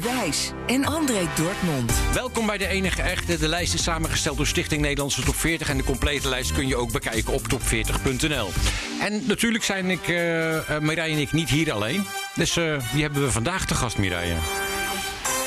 Wijs en André Dortmund. Welkom bij de enige echte. De lijst is samengesteld door Stichting Nederlandse Top 40. En de complete lijst kun je ook bekijken op top40.nl. En natuurlijk zijn ik, uh, en ik niet hier alleen. Dus uh, wie hebben we vandaag te gast, Mireille?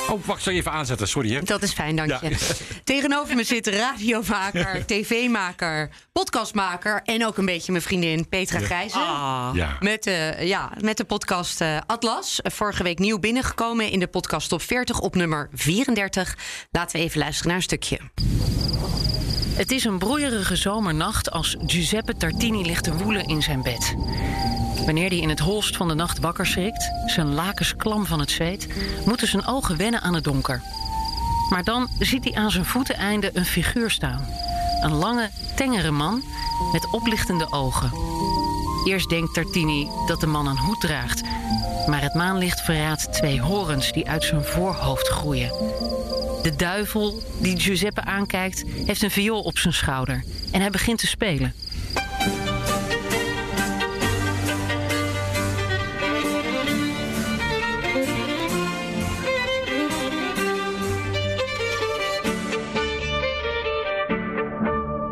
Oh, wacht, zal je even aanzetten, sorry. Hè? Dat is fijn, dank je. Ja. Tegenover me zit radiomaker, tv-maker, podcastmaker... en ook een beetje mijn vriendin Petra. Grijze. Ah. Ja. Met, uh, ja, met de podcast uh, Atlas. Vorige week nieuw binnengekomen in de podcast Top 40 op nummer 34. Laten we even luisteren naar een stukje. Het is een broeierige zomernacht als Giuseppe Tartini ligt te woelen in zijn bed. Wanneer hij in het holst van de nacht wakker schrikt, zijn lakens klam van het zweet, moeten zijn ogen wennen aan het donker. Maar dan ziet hij aan zijn voeteneinde een figuur staan. Een lange, tengere man met oplichtende ogen. Eerst denkt Tartini dat de man een hoed draagt, maar het maanlicht verraadt twee horens die uit zijn voorhoofd groeien. De duivel die Giuseppe aankijkt, heeft een viool op zijn schouder en hij begint te spelen.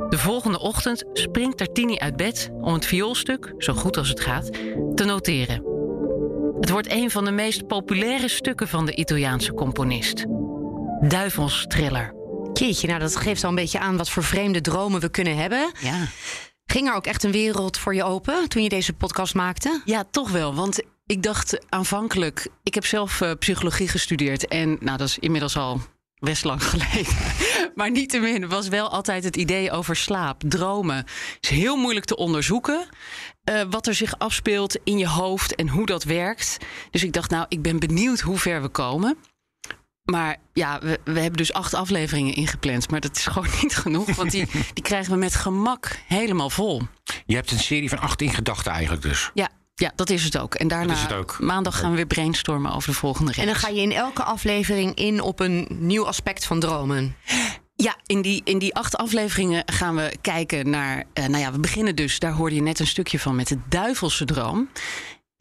De volgende ochtend springt Tartini uit bed om het vioolstuk, zo goed als het gaat, te noteren. Het wordt een van de meest populaire stukken van de Italiaanse componist. Duivelstriller. Jeetje, nou dat geeft al een beetje aan wat voor vreemde dromen we kunnen hebben. Ja. Ging er ook echt een wereld voor je open toen je deze podcast maakte? Ja, toch wel. Want ik dacht aanvankelijk... Ik heb zelf uh, psychologie gestudeerd. En nou, dat is inmiddels al best lang geleden. maar niettemin was wel altijd het idee over slaap, dromen. is heel moeilijk te onderzoeken. Uh, wat er zich afspeelt in je hoofd en hoe dat werkt. Dus ik dacht, nou, ik ben benieuwd hoe ver we komen. Maar ja, we, we, hebben dus acht afleveringen ingepland. Maar dat is gewoon niet genoeg. Want die, die krijgen we met gemak helemaal vol. Je hebt een serie van acht in gedachten eigenlijk dus. Ja, ja, dat is het ook. En daarna het ook. maandag gaan we weer brainstormen over de volgende reeks. En dan ga je in elke aflevering in op een nieuw aspect van dromen. Ja, in die, in die acht afleveringen gaan we kijken naar. Uh, nou ja, we beginnen dus, daar hoorde je net een stukje van, met de duivelse droom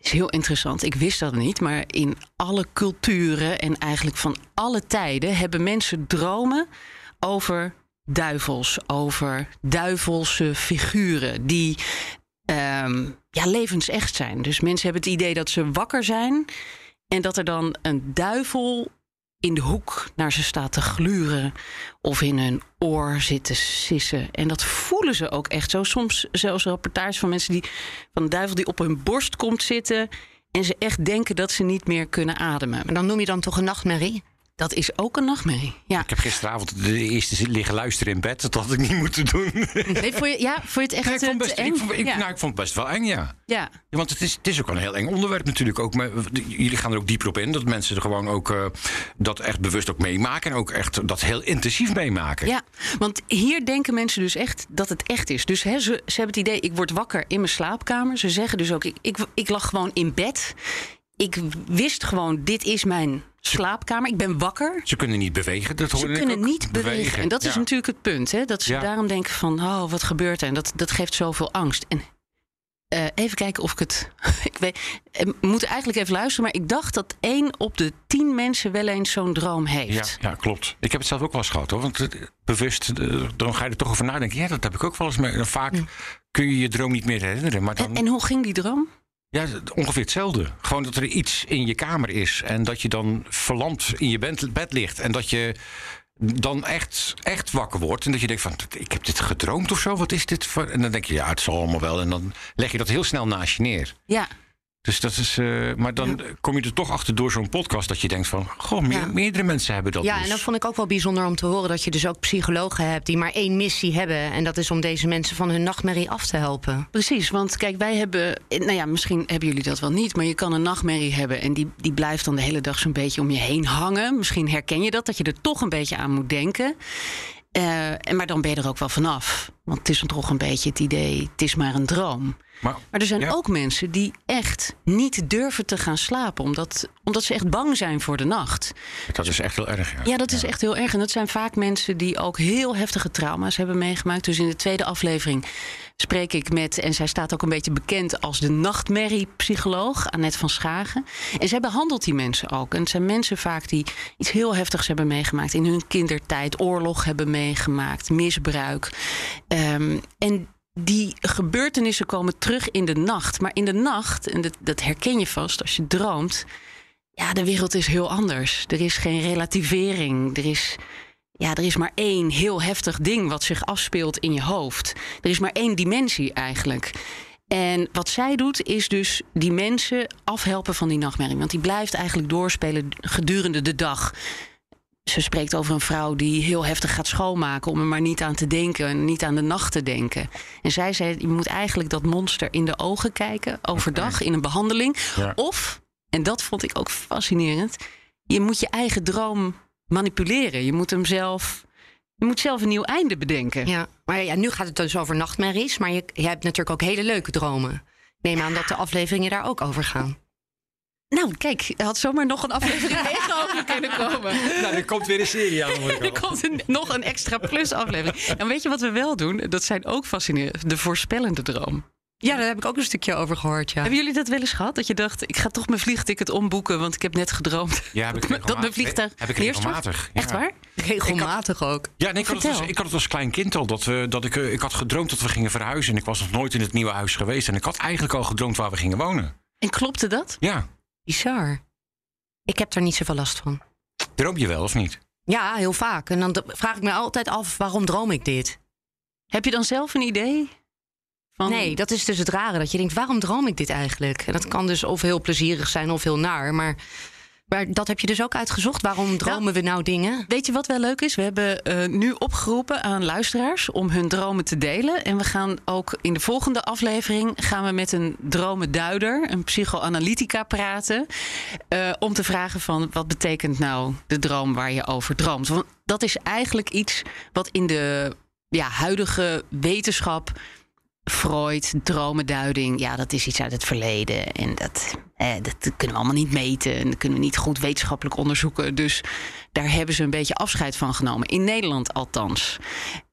is heel interessant. Ik wist dat niet, maar in alle culturen en eigenlijk van alle tijden hebben mensen dromen over duivels, over duivelse figuren die um, ja, levensecht zijn. Dus mensen hebben het idee dat ze wakker zijn en dat er dan een duivel in de hoek naar ze staat te gluren of in hun oor zit te sissen. En dat voelen ze ook echt zo. Soms zelfs rapportages van mensen die van de duivel die op hun borst komt zitten en ze echt denken dat ze niet meer kunnen ademen. Maar dan noem je dan toch een nachtmerrie? Dat is ook een nachtmerrie. Ja. Ik heb gisteravond de eerste liggen luisteren in bed. Dat had ik niet moeten doen. Nee, vond je, ja, vond je het echt nee, ik vond best, eng? Ik, vond, ik, ja. nou, ik vond het best wel eng, ja. Ja. ja want het is, het is ook een heel eng onderwerp natuurlijk. Ook met, jullie gaan er ook dieper op in. Dat mensen er gewoon ook uh, dat echt bewust ook meemaken. En ook echt dat heel intensief meemaken. Ja, want hier denken mensen dus echt dat het echt is. Dus hè, ze, ze hebben het idee, ik word wakker in mijn slaapkamer. Ze zeggen dus ook, ik, ik, ik lag gewoon in bed. Ik wist gewoon, dit is mijn slaapkamer. Ik ben wakker. Ze kunnen niet bewegen. Dat ze kunnen niet bewegen. bewegen. En dat ja. is natuurlijk het punt. Hè? Dat ze ja. daarom denken van, oh, wat gebeurt er? En dat, dat geeft zoveel angst. En uh, even kijken of ik het... ik weet, we moeten eigenlijk even luisteren. Maar ik dacht dat één op de tien mensen wel eens zo'n droom heeft. Ja, ja, klopt. Ik heb het zelf ook wel eens gehad. Hoor. Want uh, bewust, uh, dan ga je er toch over nadenken. Ja, dat heb ik ook wel eens. Maar vaak kun je je droom niet meer herinneren. Maar dan... en, en hoe ging die droom? Ja, ongeveer hetzelfde. Gewoon dat er iets in je kamer is en dat je dan verlamd in je bed, ligt. En dat je dan echt, echt wakker wordt. En dat je denkt van, ik heb dit gedroomd of zo. Wat is dit? Voor? En dan denk je, ja, het zal allemaal wel. En dan leg je dat heel snel naast je neer. Ja. Dus dat is. eh, maar dan kom je er toch achter door zo'n podcast dat je denkt van. Goh, Ja. meerdere mensen hebben dat. Ja, dus. en dat vond ik ook wel bijzonder om te horen dat je dus ook psychologen hebt die maar één missie hebben. En dat is om deze mensen van hun nachtmerrie af te helpen. Precies, want kijk, wij hebben, nou ja, misschien hebben jullie dat wel niet, maar je kan een nachtmerrie hebben en die, die blijft dan de hele dag zo'n beetje om je heen hangen. Misschien herken je dat, dat je er toch een beetje aan moet denken. Eh, en maar dan ben je er ook wel vanaf. Want het is dan toch een beetje het idee, het is maar een droom. Maar, Maar er zijn Ja. ook mensen die echt niet durven te gaan slapen, omdat, omdat ze echt bang zijn voor de nacht. dat is echt heel erg. Ja, Ja, dat is echt heel erg. En dat zijn vaak mensen die ook heel heftige trauma's hebben meegemaakt. Dus in de tweede aflevering spreek ik met, en zij staat ook een beetje bekend als de nachtmerriepsycholoog, Annette van Schagen. En zij behandelt die mensen ook. En het zijn mensen vaak die iets heel heftigs hebben meegemaakt in hun kindertijd, oorlog hebben meegemaakt, misbruik. Ehm, en die gebeurtenissen komen terug in de nacht. Maar in de nacht, en dat, dat herken je vast als je droomt. Ja, de wereld is heel anders. Er is geen relativering. Er is, ja, er is maar één heel heftig ding wat zich afspeelt in je hoofd. Er is maar één dimensie eigenlijk. En wat zij doet, is dus die mensen afhelpen van die nachtmerrie. Want die blijft eigenlijk doorspelen gedurende de dag. Ze spreekt over een vrouw die heel heftig gaat schoonmaken om er maar niet aan te denken en niet aan de nacht te denken. En zij zei: je moet eigenlijk dat monster in de ogen kijken overdag in een behandeling. Ja. Of, en dat vond ik ook fascinerend, je moet je eigen droom manipuleren. Je moet hem zelf, je moet zelf een nieuw einde bedenken. Ja, maar ja, nu gaat het dus over nachtmerries. Maar je, je hebt natuurlijk ook hele leuke dromen. Neem aan dat de afleveringen daar ook over gaan. Nou, kijk, er had zomaar nog een aflevering 9 over kunnen komen. Nou, er komt weer een serie aan. Er komt een- nog een extra plus aflevering. En weet je wat we wel doen? Dat zijn ook fascinerend. De voorspellende droom. Ja, daar heb ik ook een stukje over gehoord. Ja. Hebben jullie dat wel eens gehad? Dat je dacht, ik ga toch mijn vliegticket omboeken, want ik heb net gedroomd. Ja, heb ik dat mijn vliegtuig Heb ik regelmatig. ja. Echt waar? Regelmatig ook. Ja, nee, ik, had het als, ik had het als klein kind al. Dat we, dat ik, eh, ik had gedroomd dat we gingen verhuizen. En ik was nog nooit in het nieuwe huis geweest. En ik had eigenlijk al gedroomd waar we gingen wonen. En klopte dat? Ja, Bizar. Ik heb er niet zoveel last van. droom je wel of niet? Ja, heel vaak. En dan vraag ik me altijd af, waarom droom ik dit? Heb je dan zelf een idee? Van, Nee, dat is dus het rare. Dat je denkt, waarom droom ik dit eigenlijk? En dat kan dus of heel plezierig zijn of heel naar. Maar, maar dat heb je dus ook uitgezocht. Waarom dromen we nou dingen? Weet je wat wel leuk is? We hebben eh, nu opgeroepen aan luisteraars om hun dromen te delen. En we gaan ook in de volgende aflevering gaan we met een dromenduider, een psychoanalytica praten. eh, om te vragen van wat betekent nou de droom waar je over droomt? Want dat is eigenlijk iets wat in de ja, huidige wetenschap. Freud, dromenduiding, ja, dat is iets uit het verleden. En dat, eh, dat kunnen we allemaal niet meten. En dat kunnen we niet goed wetenschappelijk onderzoeken. Dus daar hebben ze een beetje afscheid van genomen. In Nederland althans.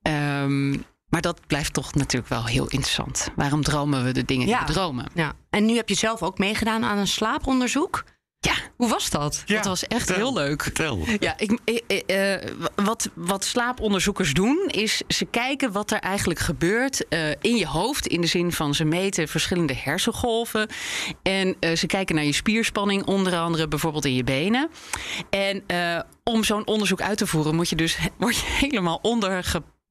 Ehm, maar dat blijft toch natuurlijk wel heel interessant. Waarom dromen we de dingen Ja. die we dromen? Ja. En nu heb je zelf ook meegedaan aan een slaaponderzoek. Ja, Hoe was dat? dat was echt heel leuk. Vertel. Ja, ik, eh, wat, wat slaaponderzoekers doen, is ze kijken wat er eigenlijk gebeurt eh, in je hoofd. In de zin van ze meten verschillende hersengolven. En eh, ze kijken naar je spierspanning, onder andere bijvoorbeeld in je benen. En eh, om zo'n onderzoek uit te voeren, moet je dus, word je helemaal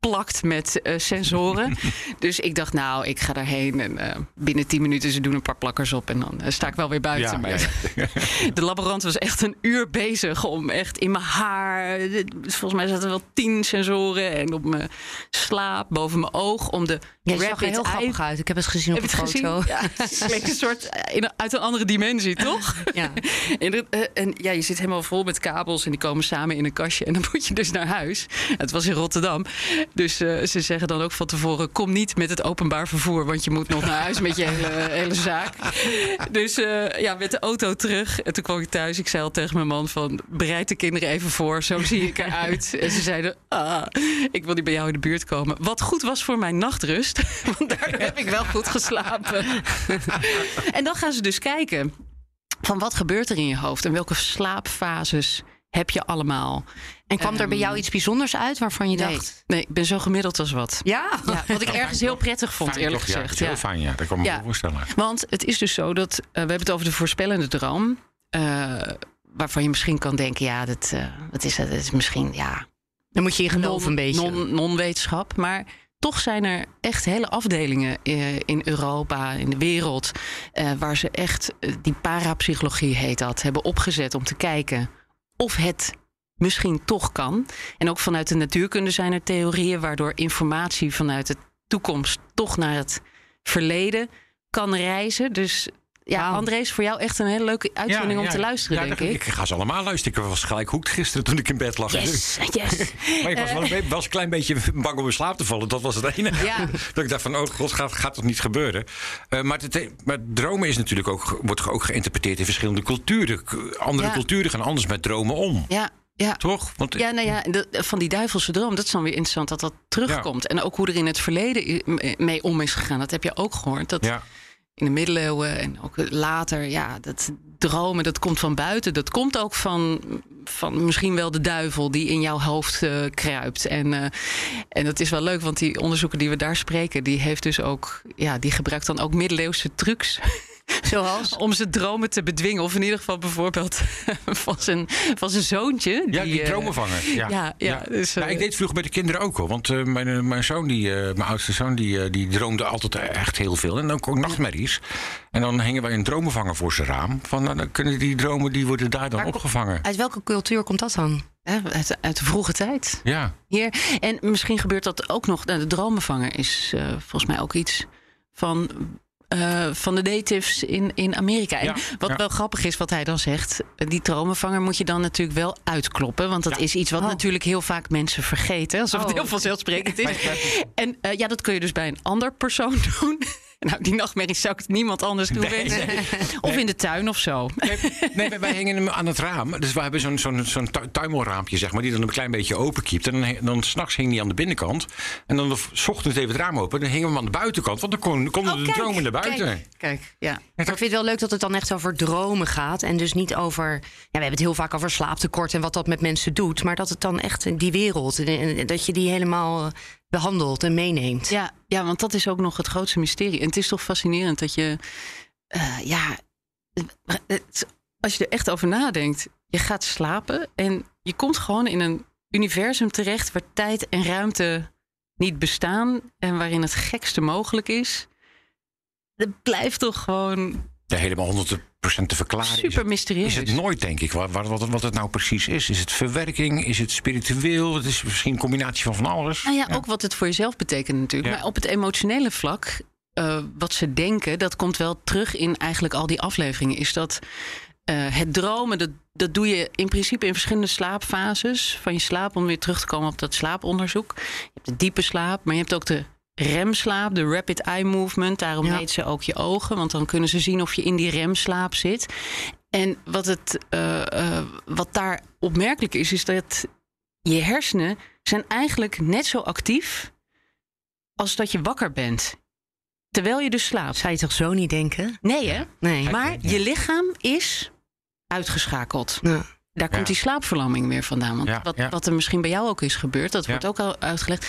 ondergeplakt met eh, sensoren. dus ik dacht, nou, ik ga daarheen. En eh, binnen 10 minuten, ze doen een paar plakkers op. En dan eh, sta ik wel weer buiten. Ja, Maar ja, de laborant was echt een uur bezig om echt in mijn haar. Volgens mij zaten er wel tien sensoren. En op mijn slaap, boven mijn oog. Om de Jij zag er heel eye- grappig uit. Ik heb het gezien op Heb je het foto. gezien? Ja, het leek een soort in, uit een andere dimensie, toch? Ja. En, er- en ja, je zit helemaal vol met kabels en die komen samen in een kastje. En dan moet je dus naar huis. Het was in Rotterdam. Dus eh, ze zeggen dan ook van tevoren: kom niet met het openbaar vervoer, want je moet nog naar huis met je hele, hele zaak. Dus eh, ja, met de auto terug. En toen kwam ik thuis. Ik zei al tegen mijn man: van bereid de kinderen even voor. Zo zie ik eruit. En ze zeiden: ah, ik wil niet bij jou in de buurt komen. Wat goed was voor mijn nachtrust. Want daardoor heb ik wel goed geslapen. en dan gaan ze dus kijken van wat gebeurt er in je hoofd en welke slaapfases heb je allemaal. En kwam er bij jou iets bijzonders uit waarvan je Nee, dacht... nee, ik ben zo gemiddeld als wat. Ja? Ja, wat ik ergens heel prettig vond, Fijn eerlijk toch? Ja, gezegd. heel Ja. fijn, ja. Dat kan ik me voorstellen. Want het is dus zo dat, eh, we hebben het over de voorspellende droom. eh, waarvan je misschien kan denken, ja, dat, eh, wat is dat? Dat is misschien, ja, Dan moet je in geloven een beetje. non- non-wetenschap. maar toch zijn er echt hele afdelingen eh, in Europa, in de wereld, eh, waar ze echt die parapsychologie heet dat, hebben opgezet om te kijken of het misschien toch kan. En ook vanuit de natuurkunde zijn er theorieën waardoor informatie vanuit de toekomst toch naar het verleden kan reizen. Dus ja. André, is voor jou echt een hele leuke uitzending om te luisteren, denk dat- ik. Ik ga ze allemaal luisteren. Ik was gelijk hoekt gisteren toen ik in bed lag. Yes, yes. Maar ik was, wel een, was een klein beetje bang om in slaap te vallen. Dat was het enige. Dat ik dacht van, oh god, gaat, gaat toch niet gebeuren? Eh, maar, het, maar dromen is natuurlijk ook, wordt ook geïnterpreteerd in verschillende culturen. Andere culturen gaan anders met dromen om. Ja, ja. Toch? Want Ja, nou ja, de- van die duivelse droom, dat is dan weer interessant dat dat terugkomt. En ook hoe er in het verleden mee om is gegaan. Dat heb je ook gehoord. Dat ja. In de middeleeuwen en ook later, ja, dat dromen, dat komt van buiten. Dat komt ook van, van misschien wel de duivel die in jouw hoofd eh, kruipt. En, eh, en dat is wel leuk, want die onderzoeker die we daar spreken, die heeft dus ook, ja, die gebruikt dan ook middeleeuwse trucs. Zoals? Om zijn dromen te bedwingen. Of in ieder geval bijvoorbeeld van zijn, van zijn zoontje. Ja, die, eh, dromenvanger. Ja, ja, ja, dus, Ja, eh, ik deed het vroeger met de kinderen ook hoor. Want eh, mijn, eh, mijn zoon, die, eh, mijn oudste zoon, die, eh, die droomde altijd echt heel veel. En ook, ook nachtmerries. En dan hingen wij een dromenvanger voor zijn raam. Van, nou, dan kunnen die dromen, die worden daar dan Waar- opgevangen. Uit welke cultuur komt dat dan? hè, uit, uit de vroege tijd. Ja. Hier. En misschien gebeurt dat ook nog. nou, De dromenvanger is eh, volgens mij ook iets van. Eh, van de natives in, in Amerika. En Ja, wat ja. wel grappig is, wat hij dan zegt. Die dromenvanger moet je dan natuurlijk wel uitkloppen. Want dat Ja. is iets wat Oh. natuurlijk heel vaak mensen vergeten. Alsof het Oh. heel vanzelfsprekend is. En eh, ja, dat kun je dus bij een ander persoon doen. Nou, die nachtmerries zou ik het niemand anders doen. Nee. Of in de tuin of zo. Nee, nee, wij- hingen hem aan het raam. Dus we hebben zo'n zo'n zo'n tu- tuimelraampje, zeg maar, die dan een klein beetje open kiept. En dan, dan s'nachts hing die aan de binnenkant. En dan s ochtends even het raam open. Dan hingen we hem aan de buitenkant. Want dan kon, konden Oh, de kijk, dromen naar buiten. Kijk, kijk, ja. Maar ik vind het wel leuk dat het dan echt over dromen gaat. En dus niet over. Ja, we hebben het heel vaak over slaaptekort en wat dat met mensen doet. Maar dat het dan echt in die wereld. Dat je die helemaal behandelt en meeneemt. Ja, ja, want dat is ook nog het grootste mysterie. En het is toch fascinerend dat je, eh, ja, het- als je er echt over nadenkt, je gaat slapen en je komt gewoon in een universum terecht waar tijd en ruimte niet bestaan en waarin het gekste mogelijk is. Dat blijft toch gewoon Ja, helemaal 100% te verklaren. super mysterieus. Is het nooit, denk ik, wat, wat, wat het nou precies is. Is het verwerking? Is het spiritueel? Het is misschien een combinatie van van alles. Nou ja, ook wat het voor jezelf betekent natuurlijk. Ja. Maar op het emotionele vlak, eh, wat ze denken, dat komt wel terug in eigenlijk al die afleveringen. Is dat eh, het dromen, dat, dat doe je in principe in verschillende slaapfases van je slaap. Om weer terug te komen op dat slaaponderzoek. Je hebt de diepe slaap, maar je hebt ook de remslaap, de rapid eye movement. Daarom Ja. heet ze ook je ogen, want dan kunnen ze zien of je in die remslaap zit. En wat, het, eh, eh, wat daar opmerkelijk is, is dat je hersenen zijn eigenlijk net zo actief als dat je wakker bent. Terwijl je dus slaapt. Zou je toch zo niet denken? Nee, hè? Nee. Maar ja. je lichaam is uitgeschakeld. Ja. Daar komt Ja. die slaapverlamming weer vandaan. Want Ja, wat, ja. wat er misschien bij jou ook is gebeurd, dat Ja. wordt ook al uitgelegd.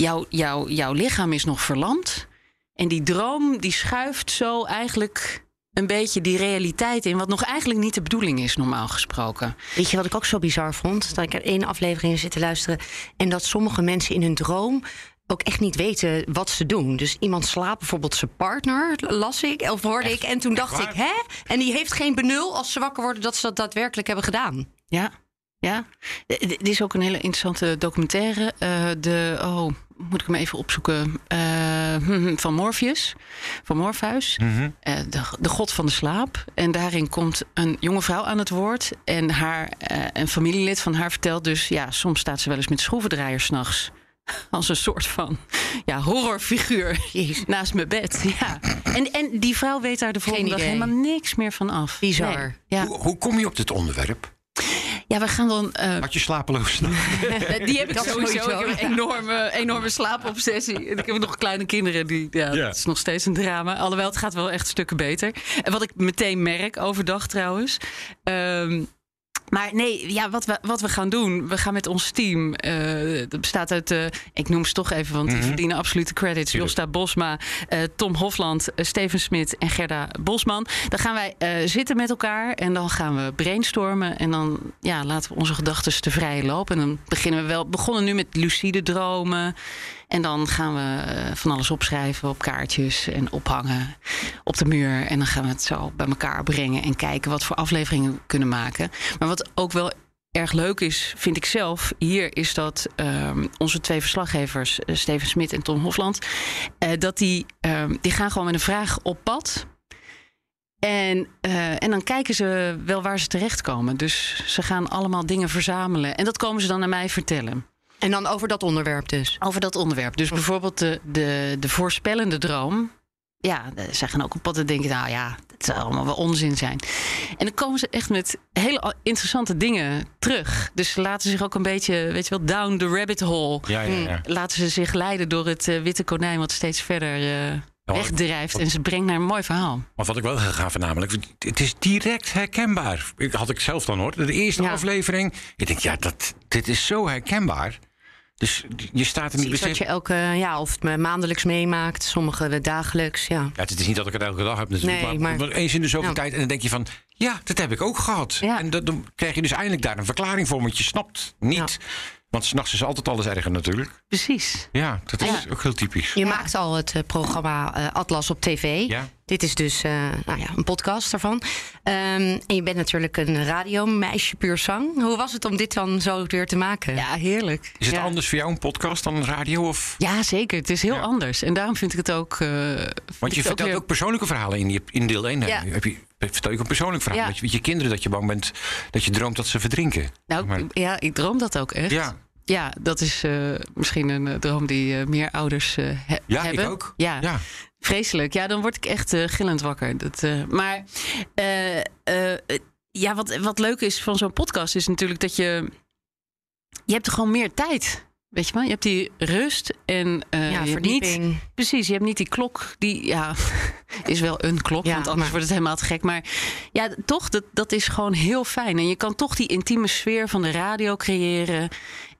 Jouw, jouw, jouw lichaam is nog verlamd. En die droom die schuift zo eigenlijk een beetje die realiteit in. Wat nog eigenlijk niet de bedoeling is, normaal gesproken. Weet je wat ik ook zo bizar vond? Dat ik er één aflevering zit te luisteren. En dat sommige mensen in hun droom ook echt niet weten wat ze doen. Dus iemand slaapt bijvoorbeeld zijn partner, las ik, of hoorde ik. En toen dacht ik, hè? En die heeft geen benul als ze wakker worden dat ze dat daadwerkelijk hebben gedaan. Ja, ja. Dit is ook een hele interessante documentaire. eh, de, oh, moet ik hem even opzoeken? Eh, hm, van Morpheus, van Morpheus. Mhm. Eh, de, de god van de slaap. En daarin komt een jonge vrouw aan het woord. En haar, eh, een familielid van haar vertelt dus... ja, soms staat ze wel eens met schroevendraaiers s'nachts. Als een soort van ja, horrorfiguur naast mijn bed. Ja. En, en die vrouw weet daar de volgende dag helemaal niks meer van af. Bizar. Nee. Ja. Hoe, hoe kom je op dit onderwerp? Ja, we gaan dan... eh, Had je slapeloos? Eh, Die heb ik Dat sowieso. sowieso, Ik heb een enorme, enorme slaapobsessie. En ik heb nog kleine kinderen. Die, ja, Ja. Het is nog steeds een drama. Alhoewel, het gaat wel echt stukken beter. En wat ik meteen merk overdag trouwens. Ehm, maar nee, ja, wat, we, wat we gaan doen, we gaan met ons team. eh, dat bestaat uit, eh, ik noem ze toch even, want die verdienen absolute credits. Josta Bosma, eh, Tom Hofland, Steven Smit en Gerda Bosman. Dan gaan wij zitten met elkaar en dan gaan we brainstormen. En dan ja, laten we onze gedachten te vrije lopen. En dan beginnen we wel, begonnen nu met lucide dromen. En dan gaan we eh, van alles opschrijven op kaartjes en ophangen op de muur. En dan gaan we het zo bij elkaar brengen en kijken wat voor afleveringen we kunnen maken. Maar wat ook wel erg leuk is, vind ik zelf, hier is dat ehm, onze twee verslaggevers, eh, Steven Smit en Tom Hofland, eh, dat die, ehm, die gaan gewoon met een vraag op pad. En, en dan kijken ze wel waar ze terechtkomen. Dus ze gaan allemaal dingen verzamelen. En dat komen ze dan naar mij vertellen. En dan over dat onderwerp dus. Over dat onderwerp. Dus bijvoorbeeld de, de, de voorspellende droom. Ja, zij gaan ook op pad en denken, nou ja, het zou allemaal wel onzin zijn. En dan komen ze echt met hele interessante dingen terug. Dus ze laten zich ook een beetje, weet je wel, down the rabbit hole. Ja, ja, ja. Laten ze zich leiden door het eh, witte konijn wat steeds verder eh, wegdrijft. En ze brengt naar een mooi verhaal. Maar wat ik wel ga gaaf namelijk, het is direct herkenbaar. Ik had ik zelf dan hoor. De eerste Ja. aflevering. Ik denk, ja, dat, dit is zo herkenbaar. Dus je staat er niet wat besef. je elke, ja, of het me maandelijks meemaakt, sommige dagelijks, ja. Ja, het is niet dat ik het elke dag heb natuurlijk. Nee, maar, maar- eens in de zoveel Ja. tijd. En dan denk je van, ja, dat heb ik ook gehad. Ja. En dat, dan krijg je dus eindelijk daar een verklaring voor. Want je snapt niet. Want s'nachts is altijd alles erger natuurlijk. Precies. Ja, dat is Ja. ook heel typisch. Je maakt al het eh, programma eh, Atlas op tv. Ja. Dit is dus eh, nou ja, een podcast daarvan. Ehm, en je bent natuurlijk een radiomeisje puur zang. Hoe was het om dit dan zo weer te maken? Ja, heerlijk. Is het ja. anders voor jou een podcast dan een radio? Of? Ja, zeker. Het is heel Ja. anders. En daarom vind ik het ook. eh, vind Want je vertelt weer- ook persoonlijke verhalen in, je, in deel 1. Ja. Heb je, vertel je ook een persoonlijk verhaal. Ja. Dat je, met je kinderen dat je bang bent dat je droomt dat ze verdrinken. Nou, Maar- ja, ik droom dat ook echt. ja, Ja, dat is eh, misschien een eh, droom die eh, meer ouders eh, he- ja hebben. ik ook. Ja, Ja. vreselijk. Ja, dan word ik echt gillend wakker. Dat, maar ja, wat, wat leuk is van zo'n podcast is natuurlijk dat je... Je hebt er gewoon meer tijd. Weet je wel? Je hebt die rust en Ja, je hebt niet, verdieping. Precies, je hebt niet die klok die, ja, is wel een klok, Ja, want anders maar- wordt het helemaal te gek. Maar ja, toch, dat, dat is gewoon heel fijn. En je kan toch die intieme sfeer van de radio creëren.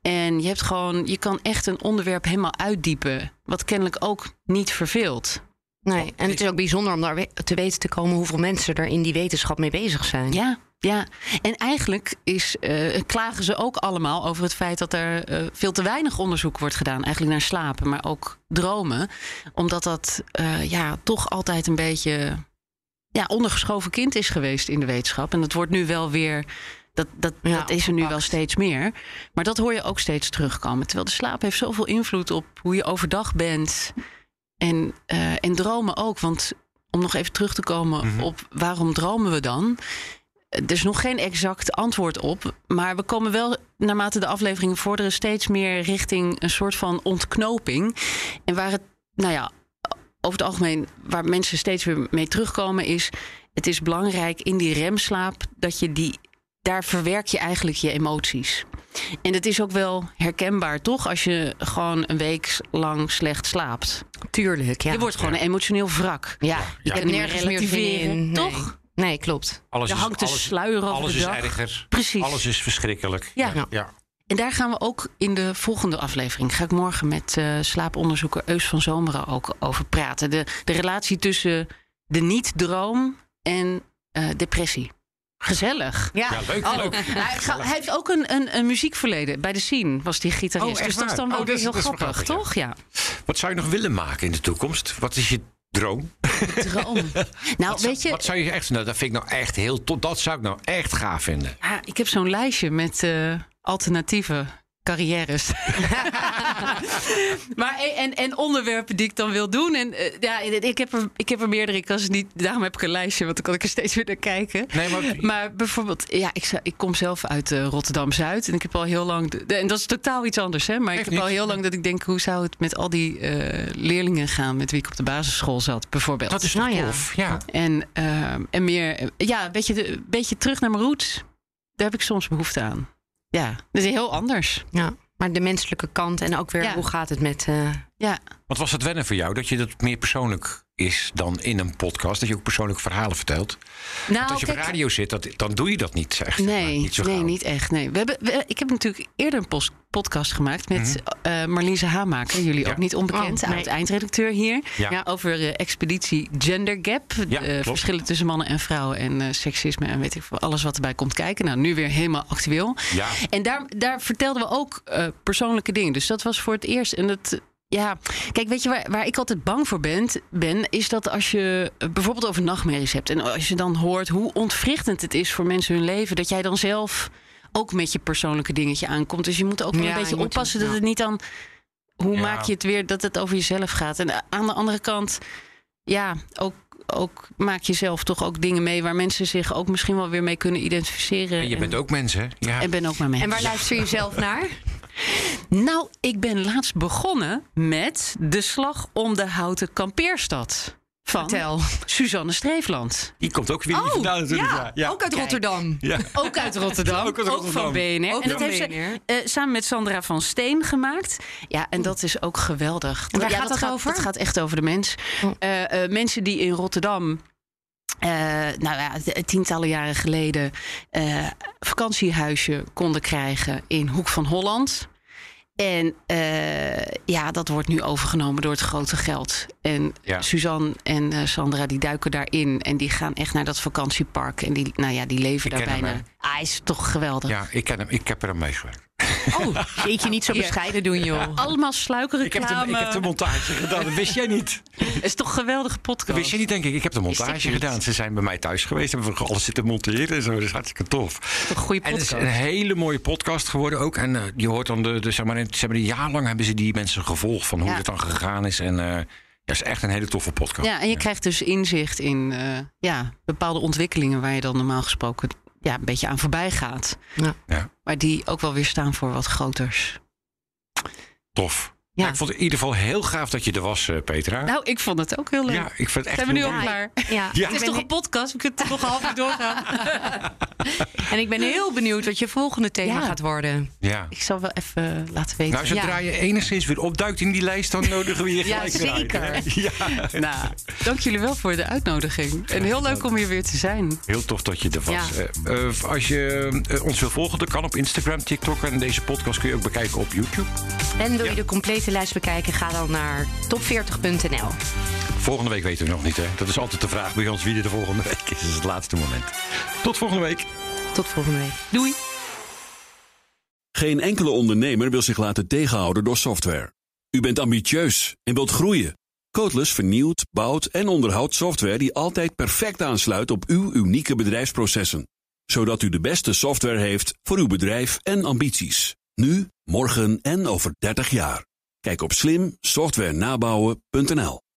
En je hebt gewoon, je kan echt een onderwerp helemaal uitdiepen, wat kennelijk ook niet verveelt. Nee, en het is ook bijzonder om daar te weten te komen hoeveel mensen er in die wetenschap mee bezig zijn. Ja, ja. En eigenlijk is, eh, klagen ze ook allemaal over het feit dat er eh, veel te weinig onderzoek wordt gedaan. Eigenlijk naar slapen, maar ook dromen. Omdat dat eh, ja, toch altijd een beetje ja, ondergeschoven kind is geweest in de wetenschap. En dat wordt nu wel weer. Dat, dat, Ja, dat is er nu wel steeds meer. Maar dat hoor je ook steeds terugkomen. Terwijl de slaap heeft zoveel invloed op hoe je overdag bent. En, en dromen ook. Want om nog even terug te komen Mhm. op waarom dromen we dan? Er is nog geen exact antwoord op. Maar we komen wel, naarmate de afleveringen vorderen, steeds meer richting een soort van ontknoping. En waar het, nou ja, over het algemeen, waar mensen steeds weer mee terugkomen, is: het is belangrijk in die remslaap dat je die. Daar verwerk je eigenlijk je emoties. En het is ook wel herkenbaar, toch? Als je gewoon een week lang slecht slaapt. Tuurlijk, ja. Je wordt gewoon een emotioneel wrak. ja, je hebt nergens meer in. Toch? Nee, klopt. Alles Er is, hangt een alles, sluier over alles de is dag. erger. Precies. Alles is verschrikkelijk. Ja. ja. ja. En daar gaan we ook in de volgende aflevering. Ga ik morgen met eh, slaaponderzoeker Eus van Zomeren ook over praten. De, de relatie tussen de niet-droom en eh, depressie. Gezellig. Ja, Ja, leuk, Oh, leuk. hij, ga- hij heeft ook een, een, een muziekverleden. Bij de Scene was die gitarist. Oh, dus dat is dan wel Oh, weer is- heel is grappig, grappig, toch? Ja. Wat zou je nog willen maken in de toekomst? Wat is je droom? Droom. Nou, Wat, weet je, wat zou je echt... Nou, dat vind ik nou echt heel... tot- Dat zou ik nou echt gaaf vinden. Ja, ik heb zo'n lijstje met eh, alternatieve carrières. maar, en, en onderwerpen die ik dan wil doen. En eh, ja, ik heb, er, ik heb er meerdere. Ik kan ze niet, daarom heb ik een lijstje, want dan kan ik er steeds weer naar kijken. Nee, maar... Maar bijvoorbeeld, ja, ik, ik kom zelf uit eh, Rotterdam Zuid. En ik heb al heel lang. de- en dat is totaal iets anders, hè? Maar ik heb al heel lang dat ik denk: hoe zou het met al die eh, leerlingen gaan met wie ik op de basisschool zat, bijvoorbeeld? dat is Nou ja. tof? Ja. En, ehm, en meer, ja, een beetje, de, een beetje terug naar mijn roots. Daar heb ik soms behoefte aan. Ja, dat is heel anders. ja. Maar de menselijke kant en ook weer Ja. hoe gaat het met... eh, Ja, Wat was het wennen voor jou? Dat je dat meer persoonlijk is dan in een podcast. Dat je ook persoonlijke verhalen vertelt. nou, Want als je op radio zit, dat, dan doe je dat niet echt. nee, niet zo nee, niet echt. Nee. We hebben, we- ik heb natuurlijk eerder een podcast gemaakt met eh Marliese Hamaker. Jullie Ja. ook niet onbekend, Oh, nee. oud-eindredacteur hier. Ja. Over eh, expeditie Gender Gap. Ja, klopt. verschillen tussen mannen en vrouwen en eh, seksisme en weet ik veel, alles wat erbij komt kijken. Nou, nu weer helemaal actueel. Ja. En daar, daar vertelden we ook eh, persoonlijke dingen. Dus dat was voor het eerst. En het, Ja, kijk, weet je waar, waar ik altijd bang voor ben, ben, is dat als je bijvoorbeeld over nachtmerries hebt en als je dan hoort hoe ontwrichtend het is voor mensen hun leven, dat jij dan zelf ook met je persoonlijke dingetje aankomt. Dus je moet ook wel Ja, een je beetje oppassen dat het niet dan. Hoe Ja. maak je het weer dat het over jezelf gaat? En aan de andere kant, ja, ook, ook maak je zelf toch ook dingen mee waar mensen zich ook misschien wel weer mee kunnen identificeren. En je bent ook mens, hè? Ja. En ben ook maar mee. En waar luister je zelf naar? Nou, ik ben laatst begonnen met de slag om de houten kampeerstad. Van Vertel. Suzanne Streefland. Die komt ook weer hier vandaan natuurlijk. Ja, ja. ook uit Kijk. Rotterdam. Ja. Ook uit Rotterdam. Ook uit Rotterdam. van BNR. Ook en dat heeft ze eh, samen met Sandra van Steen gemaakt. Ja, en dat is ook geweldig. En waar ja, gaat dat over? Dat gaat echt over de mens. Oh. Eh, eh, mensen die in Rotterdam... eh, nou ja, tientallen jaren geleden eh vakantiehuisje konden krijgen in Hoek van Holland. En eh, ja, dat wordt nu overgenomen door het grote geld. En Ja. Suzanne en eh, Sandra die duiken daarin. En die gaan echt naar dat vakantiepark. En die, nou ja, die leven Ik daar bijna. ah, hij is toch geweldig. Ja, ik ken hem. Ik heb er aan meegewerkt. Oh, jeetje, niet zo bescheiden doen, joh. Allemaal Ik heb, de, ik heb de montage gedaan. Dat wist jij niet. Het is toch een geweldige podcast. Dat wist je niet, denk ik. Ik heb de montage gedaan. Ze zijn bij mij thuis geweest. Hebben we alles zitten monteren en zo. Dat is hartstikke tof. Een goede En het is podcast. een hele mooie podcast geworden ook. En eh, je hoort dan de, de zeg maar, ze hebben een jaar lang hebben ze die mensen gevolgd van hoe Ja. het dan gegaan is. En eh ja, is echt een hele toffe podcast. Ja, en je krijgt dus inzicht in eh, ja, bepaalde ontwikkelingen waar je dan normaal gesproken ja, een beetje aan voorbij gaat. Ja. Ja. Maar die ook wel weer staan voor wat groters. Tof. Ja. Ja. ik vond het in ieder geval heel gaaf dat je er was, eh, Petra. Nou, ik vond het ook heel leuk. ja, ik vind het echt Zijn we nu al klaar? Ja, Ja. Het is toch een podcast? We kunnen toch half uur doorgaan? En ik ben heel benieuwd wat je volgende thema Ja. gaat worden. Ja. Ik zal wel even laten weten. Nou, zodra Ja. je enigszins weer opduikt in die lijst, dan nodigen we je Ja, gelijk hè? zeker. Ja. Nou, dank jullie wel voor de uitnodiging. En heel leuk om hier weer te zijn. Heel tof dat je er was. Ja. Eh, als je eh, ons wil volgen, dat kan op Instagram, TikTok. En deze podcast kun je ook bekijken op YouTube. En wil je Ja. de complete lijst bekijken, ga dan naar top40.nl. Volgende week weten we nog niet, hè? Dat is altijd de vraag bij ons wie er de volgende week is. Dat is het laatste moment. Tot volgende week. Tot volgende week. Doei. Geen enkele ondernemer wil zich laten tegenhouden door software. U bent ambitieus en wilt groeien. Codeless vernieuwt, bouwt en onderhoudt software die altijd perfect aansluit op uw unieke bedrijfsprocessen. Zodat u de beste software heeft voor uw bedrijf en ambities. Nu, morgen en over 30 jaar. Kijk op slimsoftwarenabouwen.nl